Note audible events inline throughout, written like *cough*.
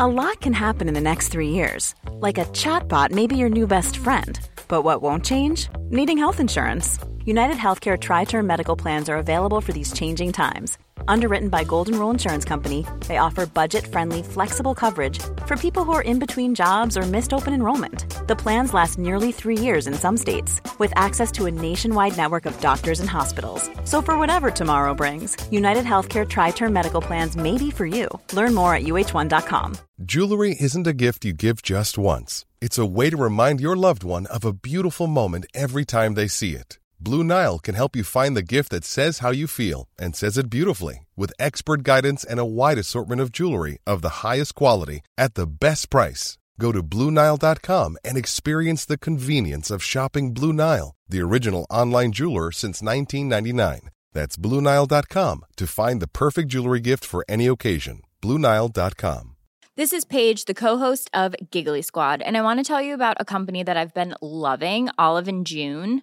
A lot can happen in the next three years. Like a chatbot may be your new best friend. But what won't change? Needing health insurance. United Healthcare Tri Term Medical Plans are available for these changing times. Underwritten by Golden Rule Insurance Company, they offer budget friendly, flexible coverage for people who are in between jobs or missed open enrollment. The plans last nearly three years in some states, with access to a nationwide network of doctors and hospitals. So, for whatever tomorrow brings, United Healthcare Tri Term Medical Plans may be for you. Learn more at uh1.com. Jewelry isn't a gift you give just once, it's a way to remind your loved one of a beautiful moment every time they see it. Blue Nile can help you find the gift that says how you feel and says it beautifully with expert guidance and a wide assortment of jewelry of the highest quality at the best price. Go to BlueNile.com and experience the convenience of shopping Blue Nile, the original online jeweler since 1999. That's BlueNile.com to find the perfect jewelry gift for any occasion. BlueNile.com. This is Paige, the co-host of Giggly Squad, and I want to tell you about a company that I've been loving, Olive and June.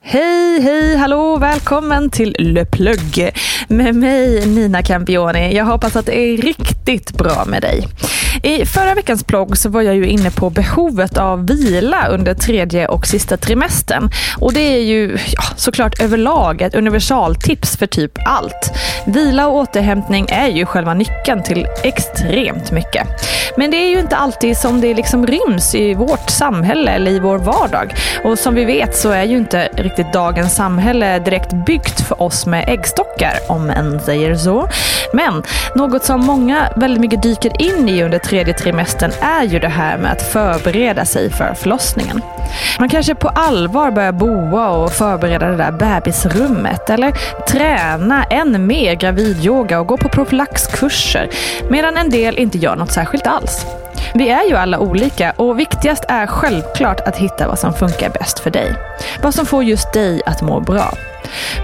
Hej, hej, hallå, välkommen till Le Plug med mig Nina Campioni. Jag hoppas att det är riktigt bra med dig. I förra veckans plogg så var jag ju inne på behovet av vila under tredje och sista trimestern. Och det är ju ja, såklart överlag ett universaltips för typ allt. Vila och återhämtning är ju själva nyckeln till extremt mycket. Men det är ju inte alltid som det liksom ryms i vårt samhälle eller i vår vardag. Och som vi vet så är ju inte riktigt dagens samhälle direkt byggt för oss med äggstockar, om en säger så. Men något som många väldigt mycket dyker in i under tredje trimestern är ju det här med att förbereda sig för förlossningen. Man kanske på allvar börjar boa och förbereda det där bebisrummet eller träna än mer gravidyoga och gå på profylaxkurser medan en del inte gör något särskilt alls. Vi är ju alla olika och viktigast är självklart att hitta vad som funkar bäst för dig. Vad som får just dig att må bra.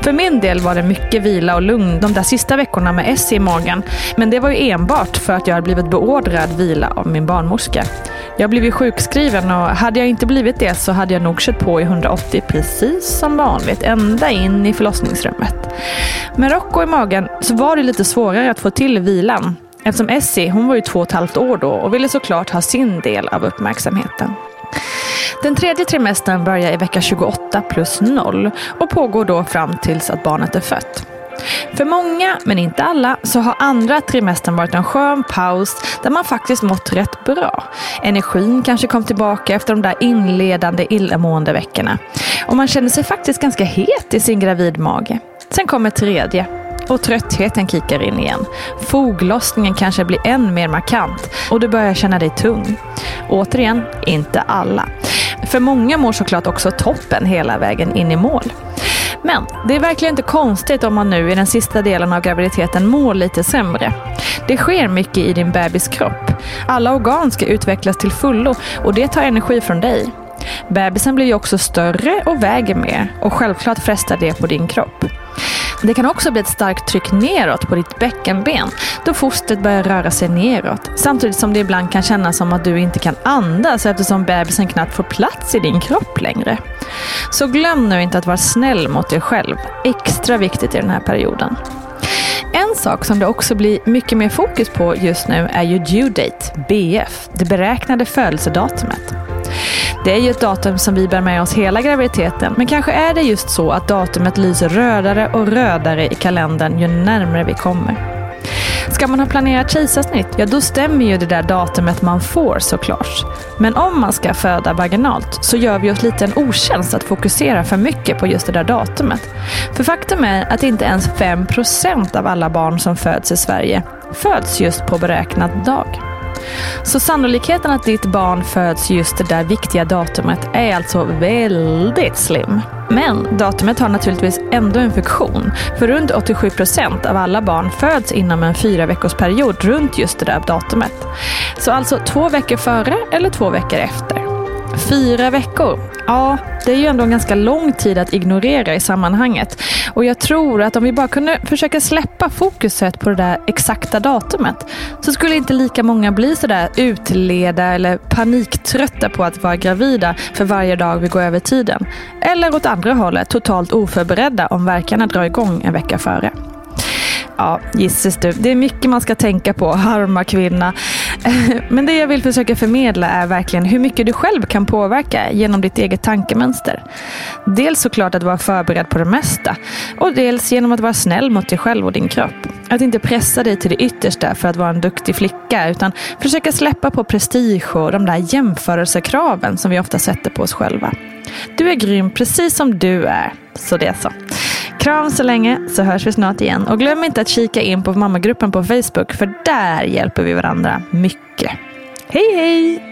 För min del var det mycket vila och lugn de där sista veckorna med S i magen. Men det var ju enbart för att jag hade blivit beordrad vila av min barnmorska. Jag blev ju sjukskriven och hade jag inte blivit det så hade jag nog kört på i 180 precis som vanligt, ända in i förlossningsrummet. Med Rocco i magen så var det lite svårare att få till vilan. Eftersom Essie, hon var ju två och ett halvt år då och ville såklart ha sin del av uppmärksamheten. Den tredje trimestern börjar i vecka 28 plus 0 och pågår då fram tills att barnet är fött. För många, men inte alla, så har andra trimestern varit en skön paus där man faktiskt mått rätt bra. Energin kanske kom tillbaka efter de där inledande illamående veckorna. Och man känner sig faktiskt ganska het i sin gravidmage. Sen kommer tredje och tröttheten kickar in igen. Foglossningen kanske blir än mer markant och du börjar känna dig tung. Återigen, inte alla. För många mår såklart också toppen hela vägen in i mål. Men det är verkligen inte konstigt om man nu i den sista delen av graviditeten mår lite sämre. Det sker mycket i din bebis kropp. Alla organ ska utvecklas till fullo och det tar energi från dig. Bebisen blir ju också större och väger mer och självklart frestar det på din kropp. Det kan också bli ett starkt tryck neråt på ditt bäckenben då fostret börjar röra sig neråt. Samtidigt som det ibland kan kännas som att du inte kan andas eftersom bebisen knappt får plats i din kropp längre. Så glöm nu inte att vara snäll mot dig själv. Extra viktigt i den här perioden. En sak som det också blir mycket mer fokus på just nu är ju due date, BF, det beräknade födelsedatumet. Det är ju ett datum som vi bär med oss hela graviditeten, men kanske är det just så att datumet lyser rödare och rödare i kalendern ju närmare vi kommer. Ska man ha planerat kejsarsnitt, ja då stämmer ju det där datumet man får såklart. Men om man ska föda vaginalt så gör vi oss lite en otjänst att fokusera för mycket på just det där datumet. För faktum är att inte ens 5% av alla barn som föds i Sverige föds just på beräknad dag. Så sannolikheten att ditt barn föds just det där viktiga datumet är alltså väldigt slim. Men datumet har naturligtvis ändå en funktion. För runt 87 procent av alla barn föds inom en fyra veckors period runt just det där datumet. Så alltså två veckor före eller två veckor efter. Fyra veckor. Ja, det är ju ändå en ganska lång tid att ignorera i sammanhanget. Och jag tror att om vi bara kunde försöka släppa fokuset på det där exakta datumet så skulle inte lika många bli sådär utleda eller paniktrötta på att vara gravida för varje dag vi går över tiden. Eller åt andra hållet, totalt oförberedda om verkarna drar igång en vecka före. Ja, gisses du. Det är mycket man ska tänka på, harma kvinna. *laughs* Men det jag vill försöka förmedla är verkligen hur mycket du själv kan påverka genom ditt eget tankemönster. Dels såklart att vara förberedd på det mesta och dels genom att vara snäll mot dig själv och din kropp. Att inte pressa dig till det yttersta för att vara en duktig flicka utan försöka släppa på prestige och de där jämförelsekraven som vi ofta sätter på oss själva. Du är grym precis som du är, så det är så. Kram så länge så hörs vi snart igen. Och glöm inte att kika in på mammagruppen på Facebook för där hjälper vi varandra mycket. Hej hej!